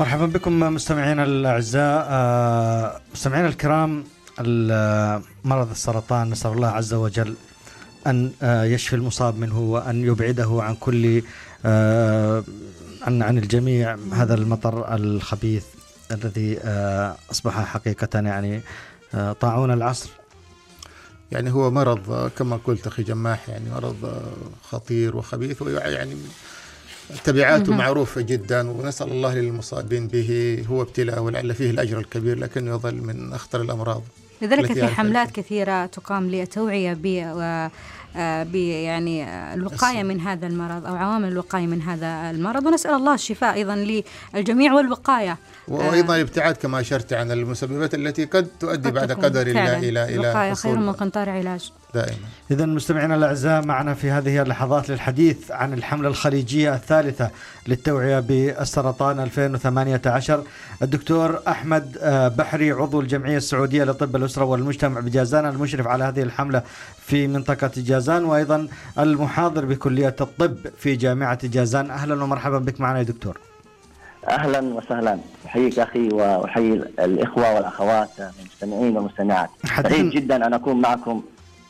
مرحبا بكم مستمعينا الأعزاء آه، مستمعينا الكرام مرض السرطان نسأل الله عز وجل أن آه، يشفي المصاب منه وأن يبعده عن كل آه، عن عن الجميع هذا المطر الخبيث الذي أصبح حقيقة يعني طاعون العصر. يعني هو مرض كما قلت أخي جماح يعني مرض خطير وخبيث ويعني تبعاته معروفة جدا ونسأل الله للمصابين به هو ابتلاء ولعل فيه الأجر الكبير لكنه يظل من أخطر الأمراض لذلك في حملات كثيرة تقام للتوعية ب آه، يعني الوقاية من هذا المرض أو عوامل الوقاية من هذا المرض ونسأل الله الشفاء أيضا للجميع والوقاية. وأيضا الابتعاد كما أشرت عن المسببات التي قد تؤدي قد بعد قدر الله إلى إلى وقايه خير من قنطار علاج دائما. اذا مستمعينا الأعزاء معنا في هذه اللحظات للحديث عن الحملة الخليجية الثالثة للتوعية بالسرطان 2018 الدكتور أحمد آه، بحري عضو الجمعية السعودية لطب الأسرة والمجتمع بجازان المشرف على هذه الحملة في منطقة جازان. وأيضا المحاضر بكلية الطب في جامعة جازان. أهلا ومرحبا بك معنا يا دكتور. أهلا وسهلا. أحييك أخي وأحيي الإخوة والأخوات المستمعين والمستمعات سعيد جدا أن أكون معكم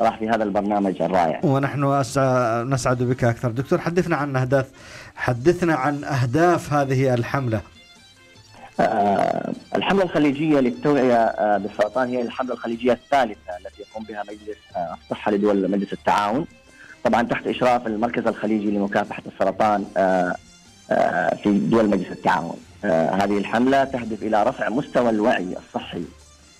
راح في هذا البرنامج الرائع. ونحن نسعد بك أكثر. دكتور حدثنا عن اهداف حدثنا عن أهداف هذه الحملة. آه الحملة الخليجية للتوعية آه بالسرطان هي الحملة الخليجية الثالثة التي يقوم بها مجلس آه الصحة لدول مجلس التعاون. طبعا تحت إشراف المركز الخليجي لمكافحة السرطان آه آه، في دول مجلس التعاون. آه، هذه الحملة تهدف إلى رفع مستوى الوعي الصحي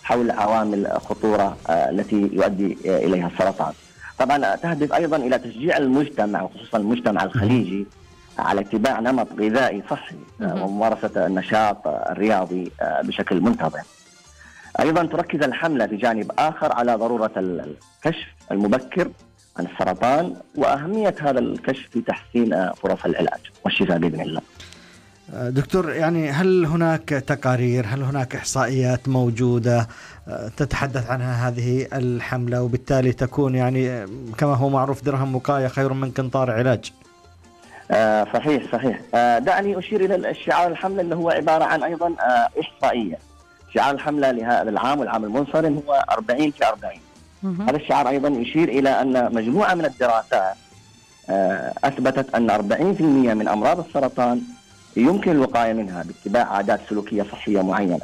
حول عوامل الخطورة آه، التي يؤدي إليها السرطان. طبعا تهدف أيضا إلى تشجيع المجتمع وخصوصا المجتمع الخليجي على اتباع نمط غذائي صحي وممارسة النشاط الرياضي بشكل منتظم. أيضا تركز الحملة في جانب آخر على ضرورة الكشف المبكر عن السرطان وأهمية هذا الكشف في تحسين فرص العلاج. والشفاء بإذن الله. دكتور يعني هل هناك تقارير هل هناك إحصائيات موجودة تتحدث عنها هذه الحملة وبالتالي تكون يعني كما هو معروف درهم وقاية خير من قنطار علاج؟ آه صحيح صحيح. آه دعني أشير إلى الشعار الحملة اللي هو عبارة عن أيضا آه إحصائية. شعار الحملة لهذا العام والعام المنصرم هو 40 في 40 هذا الشعار أيضا يشير إلى أن مجموعة من الدراسات آه، أثبتت أن 40% من أمراض السرطان يمكن الوقاية منها باتباع عادات سلوكية صحية معينة.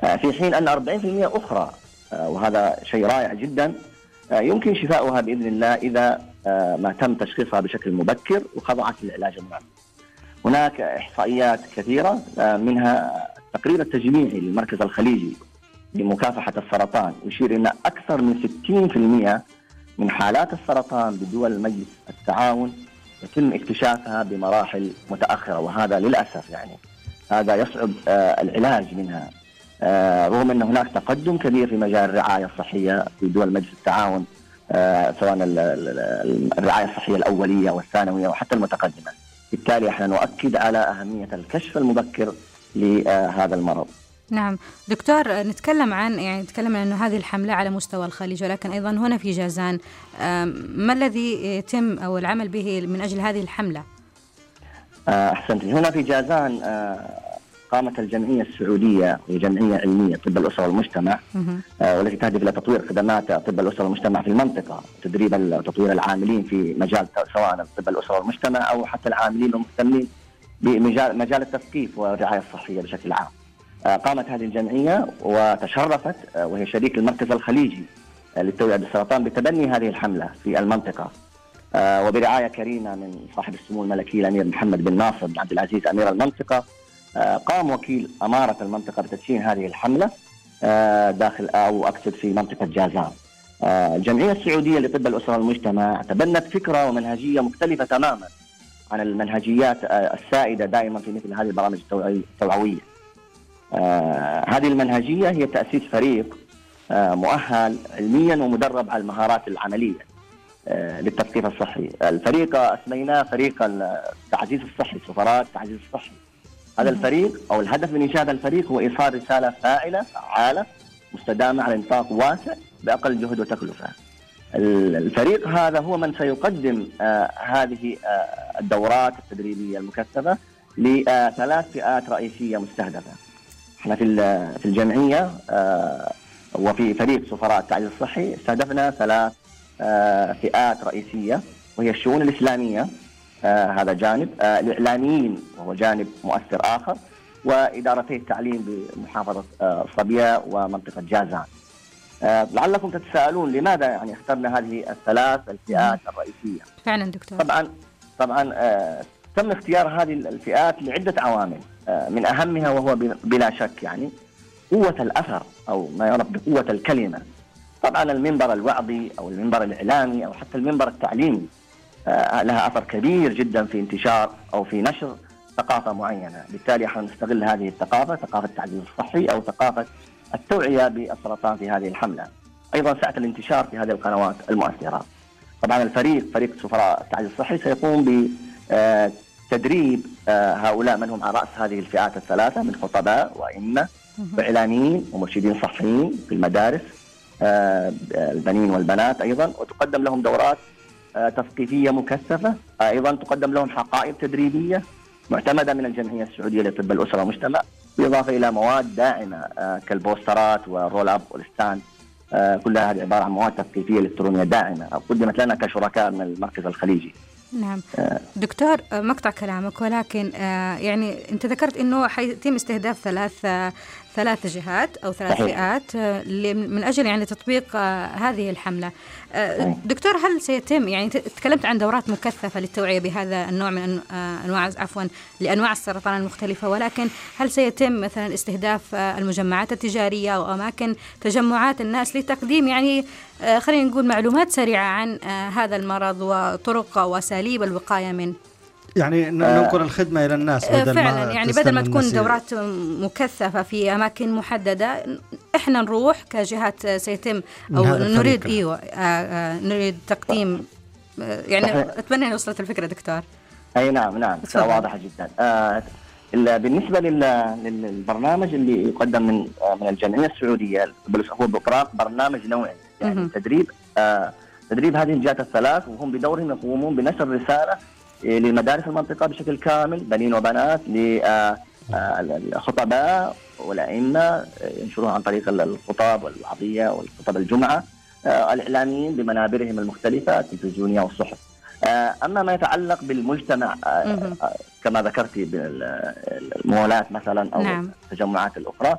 آه، في حين أن 40% أخرى آه، وهذا شيء رائع جدا يمكن شفاؤها بإذن الله إذا ما تم تشخيصها بشكل مبكر وخضعت للعلاج المناسب. هناك إحصائيات كثيرة منها التقرير التجميعي للمركز الخليجي لمكافحة السرطان يشير أن أكثر من 60% من حالات السرطان بدول مجلس التعاون يتم اكتشافها بمراحل متأخرة وهذا للأسف يعني هذا يصعب آه، العلاج منها. آه، رغم أن هناك تقدم كبير في مجال الرعاية الصحية في دول مجلس التعاون آه، سواء الرعاية الصحية الأولية والثانوية وحتى المتقدمة. بالتالي إحنا نؤكد على أهمية الكشف المبكر لهذا المرض. نعم دكتور نتكلم عن يعني نتكلم عن إنه هذه الحملة على مستوى الخليج ولكن أيضا هنا في جازان ما الذي يتم أو العمل به من أجل هذه الحملة؟ آه، أحسنت هنا في جازان آه، قامت الجمعية السعودية وهي جمعيه علمية طب الأسرة والمجتمع آه، والتي تهدف إلى تطوير خدمات طب الأسرة والمجتمع في المنطقة وتدريب وتطوير العاملين في مجال سواء طب الأسرة والمجتمع أو حتى العاملين المهتمين بمجال مجال التثقيف والرعاية الصحية بشكل عام. آه، قامت هذه الجمعية وتشرفت آه، وهي شريك المركز الخليجي آه، للتوعية بالسرطان بتبني هذه الحملة في المنطقة. وبرعاية كريمة من صاحب السمو الملكي الأمير محمد بن ناصر بن عبد العزيز أمير المنطقة قام وكيل أمارة المنطقة بتدشين هذه الحملة داخل أو أقصد في منطقة جازان. الجمعية السعودية لطب الأسرة والمجتمع تبنت فكرة ومنهجية مختلفة تماما عن المنهجيات السائدة دائما في مثل هذه البرامج التوعوية آه هذه المنهجية هي تأسيس فريق آه مؤهل علميا ومدرب على المهارات العملية آه للتثقيف الصحي. الفريق أسميناه فريق التعزيز الصحي سفراء التعزيز الصحي. هذا الفريق أو الهدف من إنشاء هذا الفريق هو إيصال رسالة فاعلة فعالة مستدامة على نطاق واسع بأقل جهد وتكلفة. الفريق هذا هو من سيقدم آه هذه آه الدورات التدريبية المكثفة لثلاث فئات رئيسية مستهدفة. إحنا في في الجمعية وفي فريق سفراء التعزيز الصحي استهدفنا ثلاث فئات رئيسية وهي الشؤون الإسلامية هذا جانب الإعلاميين وهو جانب مؤثر آخر وإدارتي التعليم بمحافظة صبيا ومنطقة جازان. لعلكم تتساءلون لماذا يعني اخترنا هذه الثلاث الفئات الرئيسية؟ فعلا دكتور. طبعا طبعا تم اختيار هذه الفئات لعدة عوامل من أهمها وهو بلا شك يعني قوة الأثر أو ما يعرف بقوة الكلمة. طبعا المنبر الوعظي أو المنبر الإعلامي أو حتى المنبر التعليمي لها أثر كبير جدا في انتشار أو في نشر ثقافة معينة. بالتالي إحنا نستغل هذه الثقافة ثقافة التعزيز الصحي أو ثقافة التوعية بالسرطان في هذه الحملة. أيضا سعة الانتشار في هذه القنوات المؤثرة. طبعا الفريق فريق سفراء التعزيز الصحي سيقوم بتدريب هؤلاء من هم على رأس هذه الفئات الثلاثة من خطباء وأئمة وإعلاميين ومرشدين صحيين في المدارس البنين والبنات أيضا وتقدم لهم دورات تثقيفية مكثفة أيضا تقدم لهم حقائب تدريبية معتمدة من الجمعية السعودية لطب الأسرة والمجتمع بالإضافة إلى مواد داعمة كالبوسترات وال roll up وال stand كلها هذه عبارة عن مواد تثقيفية إلكترونية داعمة قدمت لنا كشركاء من المركز الخليجي. نعم. دكتور مقاطع كلامك ولكن يعني انت ذكرت إنه حيتم استهداف ثلاث ثلاث جهات أو ثلاث فئات من أجل يعني تطبيق هذه الحملة. دكتور هل سيتم يعني تكلمت عن دورات مكثفة للتوعية بهذا النوع من أنواع عفوا لأنواع السرطان المختلفة ولكن هل سيتم مثلا استهداف المجمعات التجارية أو أماكن تجمعات الناس لتقديم يعني خلينا نقول معلومات سريعة عن هذا المرض وطرق وأساليب الوقاية منه؟ يعني ننقل الخدمة إلى الناس بدل فعلا. ما يعني بدل ما تكون دورات مكثفة في أماكن محددة إحنا نروح كجهات سيتم أو نريد إيوه نريد تقديم يعني أتمنى أن وصلت الفكرة دكتور. أي نعم نعم واضحة جدا. آه بالنسبة للبرنامج اللي يقدم من من الجمعيه السعودية هو برنامج نوعي. يعني تدريب آه تدريب هذه الجهات الثلاث وهم بدورهم يقومون بنشر رسالة لمدارس المنطقة بشكل كامل بنين وبنات للخطباء والأئمة ينشروها عن طريق الخطب والوعظية والخطب الجمعة الإعلاميين بمنابرهم المختلفة التلفزيونية والصحف. أما ما يتعلق بالمجتمع كما ذكرت بالمولات مثلا أو نعم. التجمعات الأخرى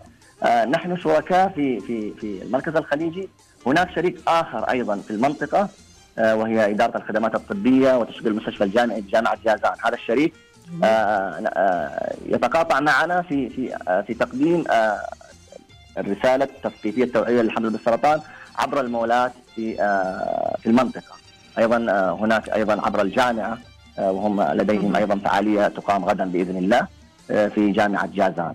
نحن شركاء في في في المركز الخليجي. هناك شريك آخر أيضا في المنطقة وهي إدارة الخدمات الطبية وتشغيل المستشفى الجامعي بجامعة جازان. هذا الشريك يتقاطع معنا في في في تقديم الرسالة التثقيفية التوعية للحمل بالسرطان عبر المولات في في المنطقة. أيضا هناك أيضا عبر الجامعة وهم لديهم أيضا فعالية تقام غدا بإذن الله في جامعة جازان.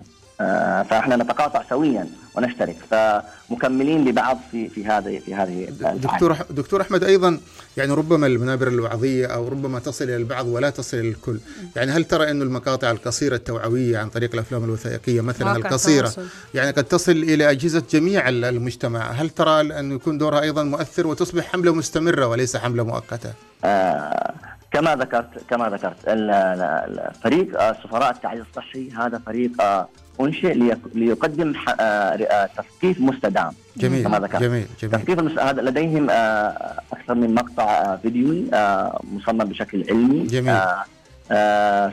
فاحنا نتقاطع سويا ونشترك. فمكملين لبعض في في هذه في هذه دكتور دكتور أحمد أيضا يعني ربما المنابر الوعظية أو ربما تصل إلى البعض ولا تصل إلى الكل، يعني هل ترى إنه المقاطع القصيرة التوعوية عن طريق الأفلام الوثائقية مثلا القصيرة يعني قد تصل إلى أجهزة جميع المجتمع، هل ترى انه يكون دورها أيضا مؤثر وتصبح حملة مستمرة وليس حملة مؤقتة؟ آه كما ذكرت كما ذكرت فريق سفراء التعزيز الصحي هذا فريق أنشئ ليقدم تثقيف مستدام. جميل كما ذكرت. جميل جميل. تثقيف هذا لديهم أكثر من مقطع فيديوي مصمم بشكل علمي. جميل.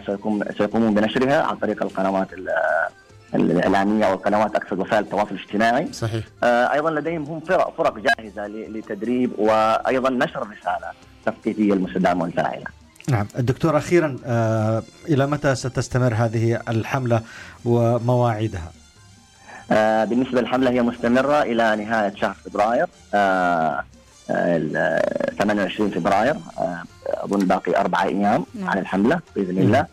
سيقوم سيقومون بنشرها عن طريق القنوات الإعلامية أو القنوات أقصد وسائل التواصل الاجتماعي. صحيح. أيضا لديهم هم فرق فرق جاهزة لتدريب وأيضا نشر الرساله التثقيفيه المستدامة والفاعله نعم. الدكتور أخيرا آه إلى متى ستستمر هذه الحملة ومواعيدها؟ آه بالنسبة للحملة هي مستمرة إلى نهاية شهر فبراير آه 28 فبراير أظن باقي أربعة أيام نعم. عن الحملة بإذن الله.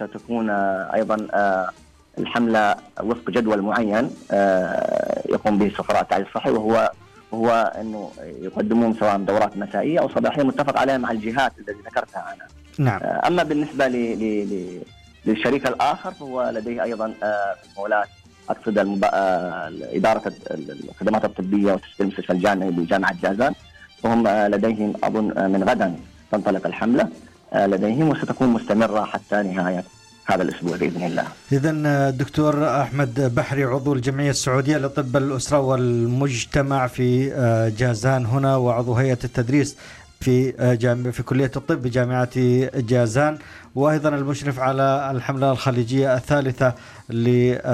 ستكون أيضا الحملة وفق جدول معين يقوم به سفراء التعليم الصحي وهو هو إنه يقدمون سواء دورات مسائية أو صباحيه متفق عليها مع الجهات التي ذكرتها أنا. نعم. أما بالنسبة ل ل للشريك الآخر فهو لديه أيضا مولات أقصد المب... إدارة الخدمات الطبية وتشغيل المستشفى الجامعي بجامعة جازان وهم لديهم اظن من غدا تنطلق الحملة لديهم وستكون مستمرة حتى نهاية هذا الأسبوع بإذن الله. اذا دكتور أحمد بحري عضو الجمعية السعودية لطب الأسرة والمجتمع في جازان هنا وعضو هيئة التدريس في جامعة في كلية الطب بجامعة جازان. وأيضا المشرف على الحملة الخليجية الثالثة للوقاية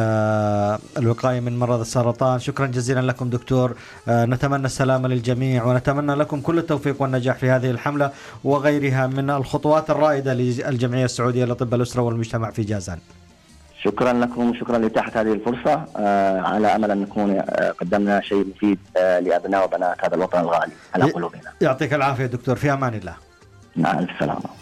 من مرض السرطان. شكرا جزيلا لكم دكتور. نتمنى السلامة للجميع ونتمنى لكم كل التوفيق والنجاح في هذه الحملة وغيرها من الخطوات الرائدة للجمعية السعودية لطب الأسرة والمجتمع في جازان. شكرا لكم وشكرا لإتاحة هذه الفرصة آه على أمل أن نكون آه قدمنا شيء مفيد آه لأبناء وبنات هذا الوطن الغالي على قلوبنا. يعطيك العافية دكتور في أمان الله. مع السلامة.